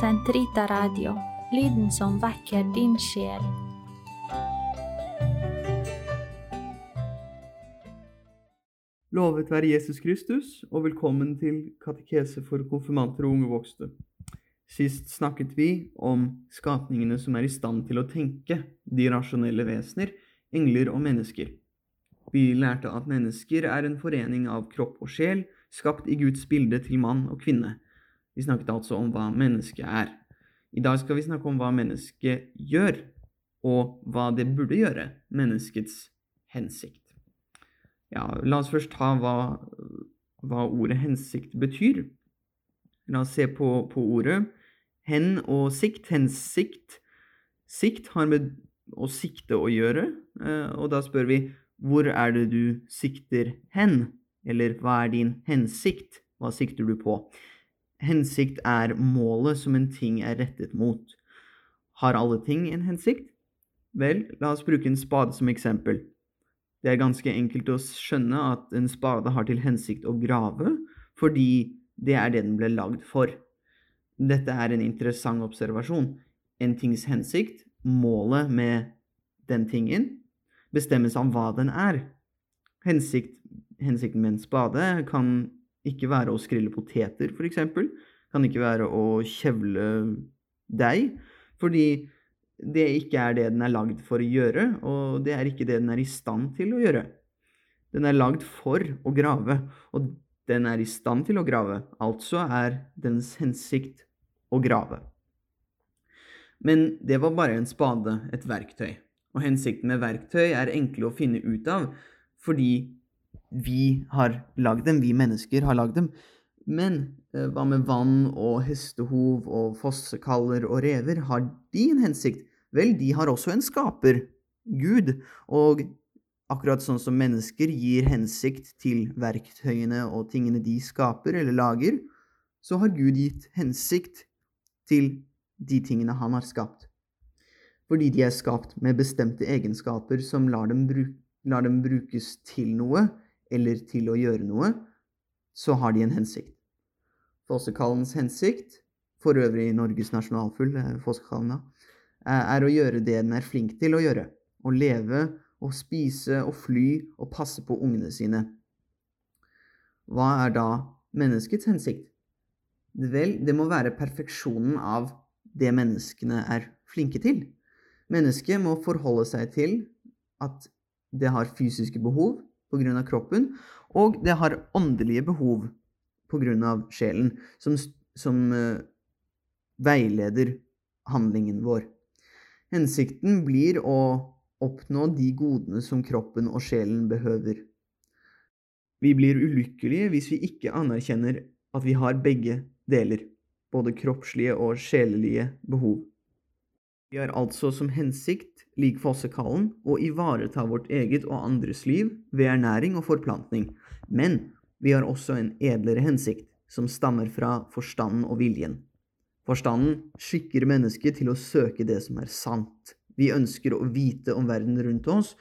Sentrita Radio, lyden som vekker din sjel. Lovet være Jesus Kristus, og velkommen til katekese for konfirmanter og unge voksne. Sist snakket vi om skapningene som er i stand til å tenke, de rasjonelle vesener, engler og mennesker. Vi lærte at mennesker er en forening av kropp og sjel, skapt i Guds bilde til mann og kvinne. Vi snakket altså om hva mennesket er. I dag skal vi snakke om hva mennesket gjør, og hva det burde gjøre, menneskets hensikt. Ja, la oss først ta hva, hva ordet hensikt betyr. La oss se på, på ordet. Hen og sikt, hensikt. Sikt har med å sikte å gjøre, eh, og da spør vi hvor er det du sikter hen? Eller hva er din hensikt? Hva sikter du på? Hensikt er målet som en ting er rettet mot. Har alle ting en hensikt? Vel, la oss bruke en spade som eksempel. Det er ganske enkelt å skjønne at en spade har til hensikt å grave, fordi det er det den ble lagd for. Dette er en interessant observasjon. En tings hensikt, målet med den tingen, bestemmes av hva den er. Hensikt, hensikten med en spade kan ikke være å skrille poteter, f.eks. Kan ikke være å kjevle deig, fordi det ikke er det den er lagd for å gjøre, og det er ikke det den er i stand til å gjøre. Den er lagd for å grave, og den er i stand til å grave, altså er dens hensikt å grave. Men det var bare en spade, et verktøy. Og hensikten med verktøy er enkle å finne ut av, fordi vi har lagd dem, vi mennesker har lagd dem. Men eh, hva med vann og hestehov og fossekaller og rever? Har de en hensikt? Vel, de har også en skaper, Gud. Og akkurat sånn som mennesker gir hensikt til verktøyene og tingene de skaper eller lager, så har Gud gitt hensikt til de tingene han har skapt fordi de er skapt med bestemte egenskaper som lar dem, lar dem, brukes til noe eller til å gjøre noe, så har de en hensikt. Fossekallens hensikt, for øvrig Norges nasjonalfugl, fossekallen da, er å gjøre det den er flink til å gjøre. Å leve og spise og fly og passe på ungene sine. Hva er da menneskets hensikt? Vel, det må være perfeksjonen av det menneskene er flinke til. Mennesket må forholde seg til at det har fysiske behov pga. kroppen, og det har åndelige behov pga. sjelen, som, som uh, veileder handlingen vår. Hensikten blir å oppnå de godene som kroppen og sjelen behøver. Vi blir ulykkelige hvis vi ikke anerkjenner at vi har begge deler, både kroppslige og sjelelige behov. Vi har altså som hensikt, lik fossekallen, å ivareta vårt eget og andres liv ved ernæring og forplantning, men vi har også en edlere hensikt, som stammer fra forstanden og viljen. Forstanden skikker mennesket til å søke det som er sant. Vi ønsker å vite om verden rundt oss,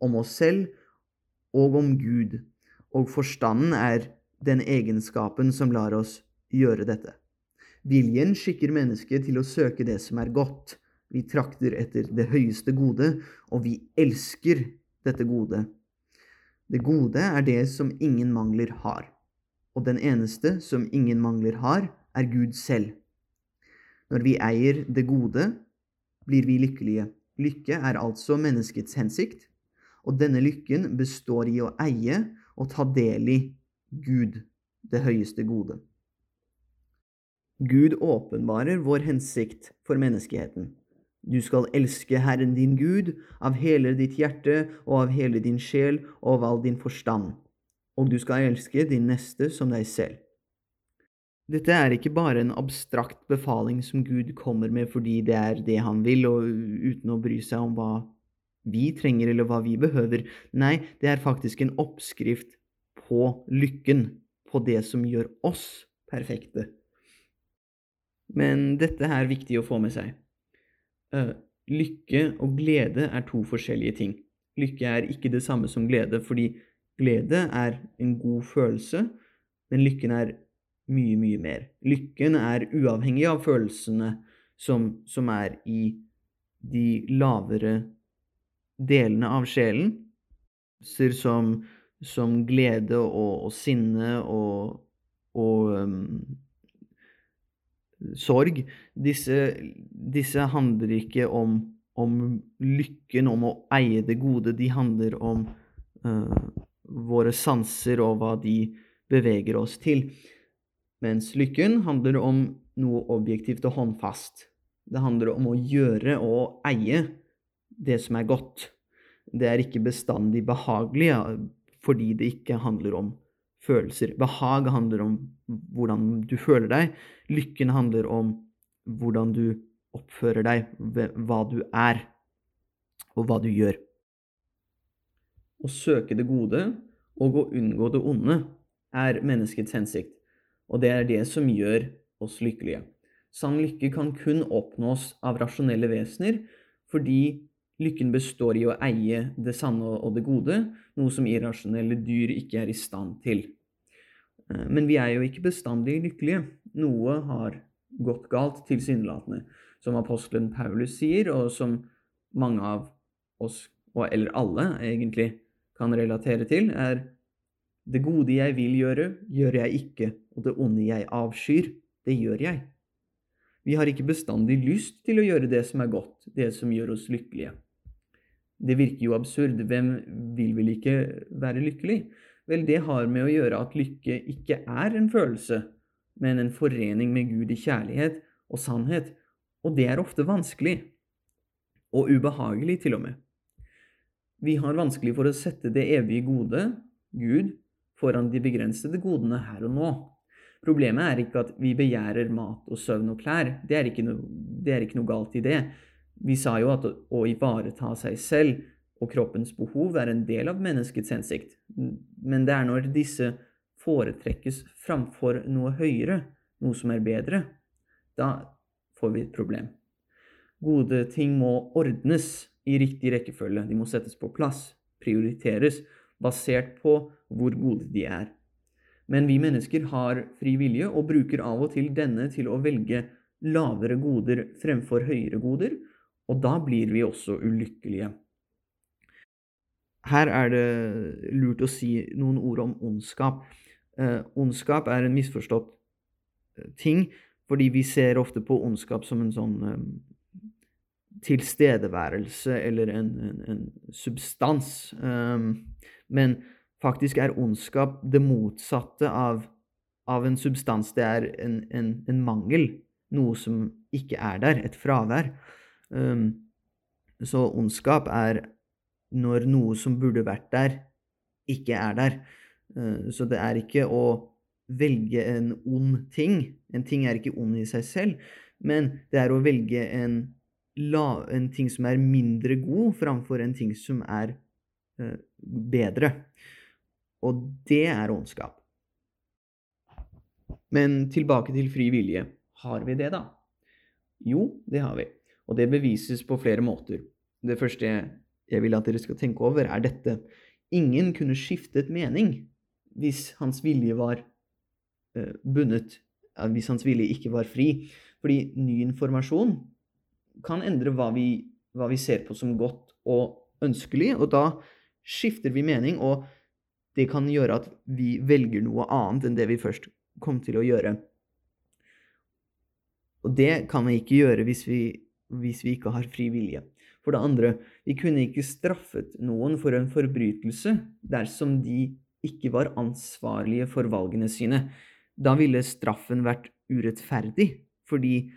om oss selv og om Gud, og forstanden er den egenskapen som lar oss gjøre dette. Viljen skikker mennesket til å søke det som er godt, vi trakter etter det høyeste gode, og vi elsker dette gode. Det gode er det som ingen mangler har, og den eneste som ingen mangler har, er Gud selv. Når vi eier det gode, blir vi lykkelige. Lykke er altså menneskets hensikt, og denne lykken består i å eie og ta del i Gud, det høyeste gode. Gud åpenbarer vår hensikt for menneskeheten. Du skal elske Herren din Gud av hele ditt hjerte og av hele din sjel og av all din forstand, og du skal elske din neste som deg selv. Dette er ikke bare en abstrakt befaling som Gud kommer med fordi det er det han vil, og uten å bry seg om hva vi trenger eller hva vi behøver. Nei, det er faktisk en oppskrift på lykken, på det som gjør oss perfekte. Men dette er viktig å få med seg. Uh, lykke og glede er to forskjellige ting. Lykke er ikke det samme som glede, fordi glede er en god følelse, men lykken er mye, mye mer. Lykken er uavhengig av følelsene som, som er i de lavere delene av sjelen, som, som glede og, og sinne og, og um, sorg, disse, disse, handler ikke om, om, lykken, om å eie det gode. De handler om uh, våre sanser og hva de beveger oss til. Mens lykken handler om noe objektivt og håndfast. Det handler om å gjøre og eie det som er godt. Det er ikke bestandig behagelig fordi det ikke handler om følelser. Behag handler om hvordan du føler deg. Lykken handler om hvordan du oppfører deg, hva du er, og hva du gjør. Å søke det gode og å unngå det onde er menneskets hensikt, og det er det som gjør oss lykkelige. Sann lykke kan kun oppnås av rasjonelle vesener fordi lykken består i å eie det sanne og det gode, noe som irrasjonelle dyr ikke er i stand til. Eh, men vi er jo ikke bestandig lykkelige. Noe har gått galt, tilsynelatende. Som apostelen Paulus sier, og som mange av oss, eller alle egentlig, kan relatere til, er det gode jeg vil gjøre, gjør jeg ikke, og det onde jeg avskyr, det gjør jeg. Vi har ikke bestandig lyst til å gjøre det som er godt, det som gjør oss lykkelige. Det virker jo absurd. Hvem vil vel ikke være lykkelig? Vel, det har med å gjøre at lykke ikke er en følelse, men en forening med Gud i kjærlighet og sannhet, og det er ofte vanskelig. Og ubehagelig, til og med. Vi har vanskelig for å sette det evige gode, Gud, foran de begrensede godene her og nå. Problemet er ikke at vi begjærer mat og søvn og klær. Det er ikke noe, det er ikke noe galt i det. Vi sa jo at å ivareta seg selv og kroppens behov er en del av menneskets hensikt, men det er når disse foretrekkes framfor noe høyere, noe som er bedre, da får vi et problem. Gode ting må ordnes i riktig rekkefølge, de må settes på plass, prioriteres, basert på hvor gode de er. Men vi mennesker har fri vilje og bruker av og til denne til å velge lavere goder fremfor høyere goder, og da blir vi også ulykkelige. Her er det lurt å si noen ord om ondskap. Eh, ondskap er en misforstått eh, ting, fordi vi ser ofte på ondskap som en sånn eh, tilstedeværelse eller en, en, en substans. Eh, men faktisk er ondskap det motsatte av, av en substans. Det er en, en, en, mangel. Noe som ikke er der. Et fravær. Så ondskap er når noe som burde vært der, ikke er der. Uh, så det er ikke å velge en ond ting. En ting er ikke ond i seg selv, men det er å velge en, la, en ting som er mindre god, framfor en ting som er uh, bedre. Og det er ondskap. Men tilbake til fri vilje. Har vi det, da? Jo, det har vi. Og det bevises på flere måter. Det første jeg vil at dere skal tenke over, er dette. Ingen kunne skiftet mening hvis hans vilje var uh, bundet, hvis hans vilje ikke var fri. Fordi ny informasjon kan endre hva vi, hva vi ser på som godt og ønskelig, og da skifter vi mening, og det kan gjøre at vi velger noe annet enn det vi først kom til å gjøre. Og det kan vi ikke gjøre hvis vi hvis vi ikke har fri vilje. For det andre, vi kunne ikke straffet noen for en forbrytelse dersom de ikke var ansvarlige for valgene sine. Da ville straffen vært urettferdig, fordi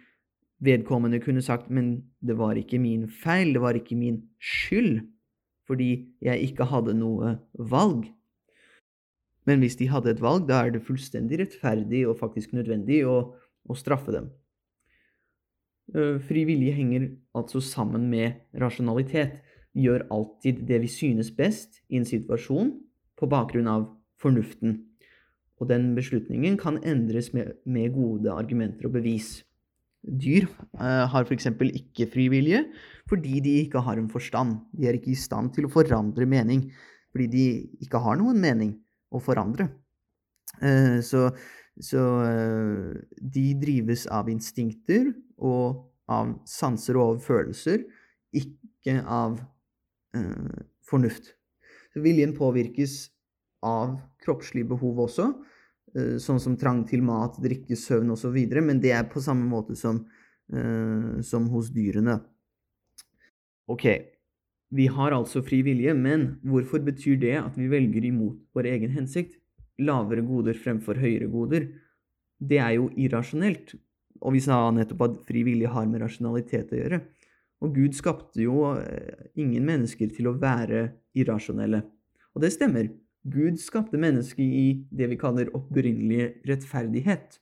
vedkommende kunne sagt 'men det var ikke min feil, det var ikke min skyld', fordi jeg ikke hadde noe valg. Men hvis de hadde et valg, da er det fullstendig rettferdig og faktisk nødvendig å, å straffe dem. Eh, fri vilje henger altså sammen med rasjonalitet. Vi gjør alltid det vi synes best i en situasjon på bakgrunn av fornuften. Og den beslutningen kan endres med, med gode argumenter og bevis. Dyr eh, har f.eks. ikke fri vilje fordi de ikke har en forstand. De er ikke i stand til å forandre mening fordi de ikke har noen mening å forandre. Eh, så Så eh, de drives av instinkter og av sanser og av følelser, ikke av eh, fornuft. Så viljen påvirkes av kroppslige behov også, eh, sånn som trang til mat, drikke, søvn osv., men det er på samme måte som, eh, som hos dyrene. Ok, vi har altså fri vilje, men hvorfor betyr det at vi velger imot vår egen hensikt? Lavere goder fremfor høyere goder? Det er jo irrasjonelt. Og vi sa nettopp at fri vilje har med rasjonalitet å gjøre. Og Gud skapte jo eh, ingen mennesker til å være irrasjonelle. Og det stemmer. Gud skapte mennesket i det vi kaller opprinnelig rettferdighet.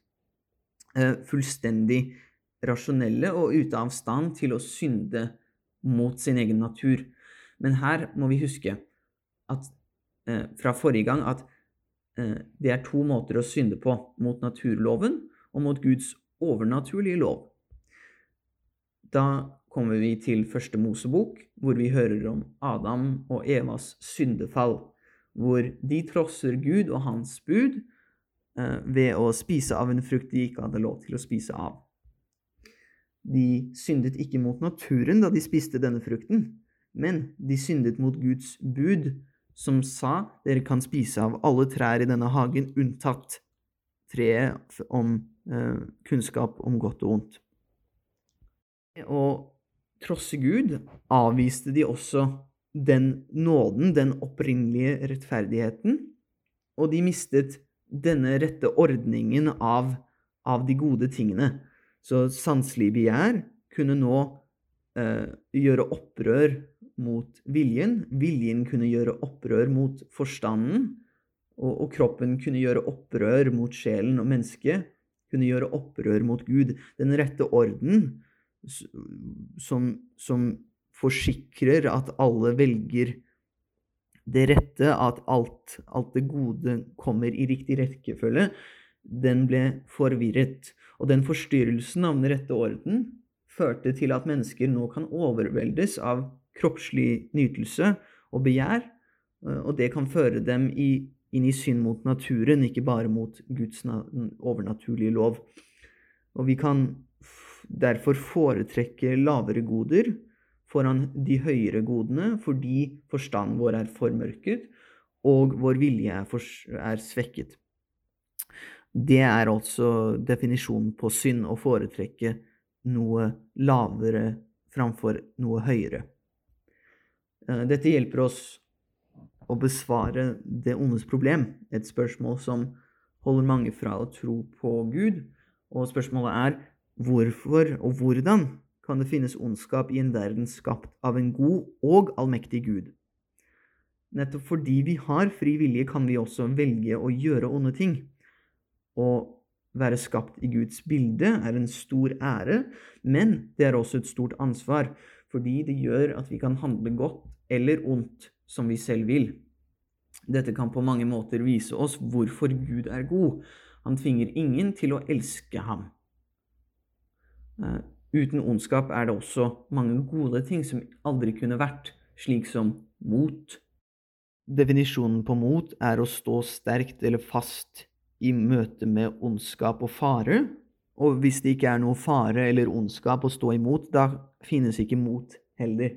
Eh, fullstendig rasjonelle og ute av stand til å synde mot sin egen natur. Men her må vi huske at, eh, fra forrige gang at det er to måter å synde på. Mot naturloven og mot Guds overnaturlige lov. Da kommer vi til første Mosebok, hvor vi hører om Adam og Evas syndefall. Hvor de trosser Gud og hans bud eh, ved å spise av en frukt de ikke hadde lov til å spise av. De syndet ikke mot naturen da de spiste denne frukten, men de syndet mot Guds bud, som sa dere kan spise av alle trær i denne hagen unntatt treet om eh, kunnskap om godt og ondt. Å trosse Gud avviste de også den nåden, den opprinnelige rettferdigheten, og de mistet denne rette ordningen av, av de gode tingene. Så sanselig begjær kunne nå eh, gjøre opprør mot viljen. Viljen kunne gjøre opprør mot forstanden. Og, og, kroppen kunne gjøre opprør mot sjelen, og mennesket kunne gjøre opprør mot Gud. Den rette orden som, som forsikrer at alle velger det rette, at alt, alt det gode kommer i riktig rekkefølge, den ble forvirret. Og den forstyrrelsen av den rette orden førte til at mennesker nå kan overveldes av kroppslig nytelse og begjær, eh, og det kan føre dem i, inn i synd mot naturen, ikke bare mot Guds overnaturlige lov. Og vi kan derfor foretrekke lavere goder foran de høyere godene fordi forstanden vår er formørket og vår vilje er, for, er svekket. Det er altså definisjonen på synd, å foretrekke noe lavere framfor noe høyere. Eh, dette hjelper oss å besvare det ondes problem, et spørsmål som holder mange fra å tro på Gud. Og spørsmålet er hvorfor og hvordan kan det finnes ondskap i en verden skapt av en god og allmektig Gud? Nettopp fordi vi har fri vilje, kan vi også velge å gjøre onde ting. Å være skapt i Guds bilde er en stor ære, men det er også et stort ansvar, fordi det gjør at vi kan handle godt eller ondt som vi selv vil. Dette kan på mange måter vise oss hvorfor Gud er god. Han tvinger ingen til å elske ham. Uh, uten ondskap er det også mange gode ting som aldri kunne vært, slik som mot. Definisjonen på mot er å stå sterkt eller fast i møte med ondskap og fare. Og hvis det ikke er noe fare eller ondskap å stå imot, da finnes ikke mot heller.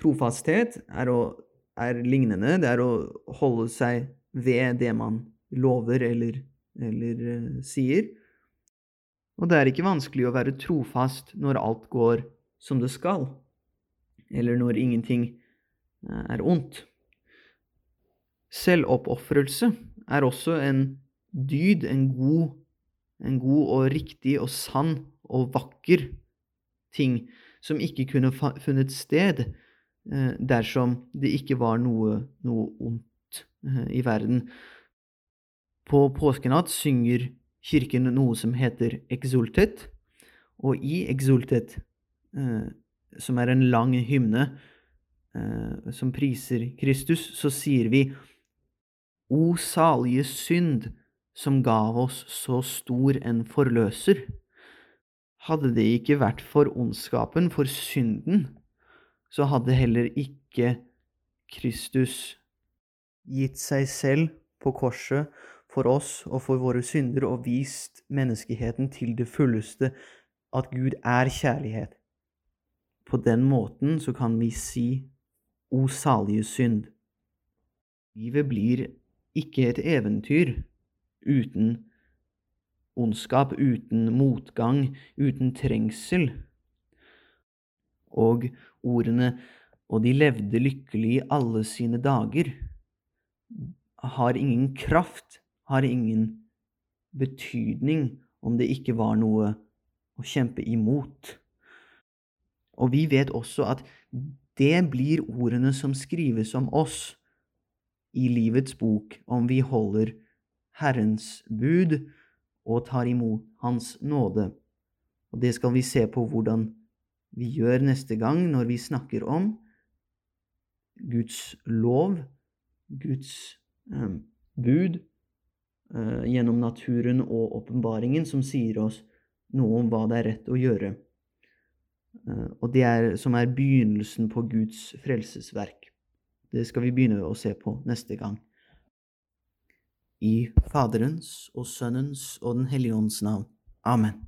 Trofasthet er, å, er lignende. Det er å holde seg ved det man lover eller, eller uh, sier. Og det er ikke vanskelig å være trofast når alt går som det skal, eller når ingenting uh, er ondt. Selvoppofrelse er også en dyd, en god, en god og riktig og sann og vakker ting som ikke kunne funnet sted eh, dersom det ikke var noe, noe ondt eh, i verden. På påskenatt synger kirken noe som heter exultet, og i exultet, eh, som er en lang hymne som priser Kristus, så sier vi O salige synd, som gav oss så stor en forløser. Hadde det ikke vært for ondskapen, for synden, så hadde heller ikke Kristus gitt seg selv på korset for oss og for våre synder og vist menneskeheten til det fulleste at Gud er kjærlighet. På den måten så kan vi si O salige synd. Livet blir ikke et eventyr uten ondskap, uten motgang, uten trengsel. Og ordene 'og de levde lykkelig i alle sine dager' har ingen kraft, har ingen betydning om det ikke var noe å kjempe imot. Og vi vet også at det blir ordene som skrives om oss i livets bok om vi holder Herrens bud og tar imot Hans nåde. Og det skal vi se på hvordan vi gjør neste gang når vi snakker om Guds lov, Guds eh, bud, eh, gjennom naturen og åpenbaringen, som sier oss noe om hva det er rett å gjøre. Eh, og det er, som er begynnelsen på Guds frelsesverk. Det skal vi begynne å se på neste gang. I Faderens og Sønnens og Den hellige ånds navn. Amen.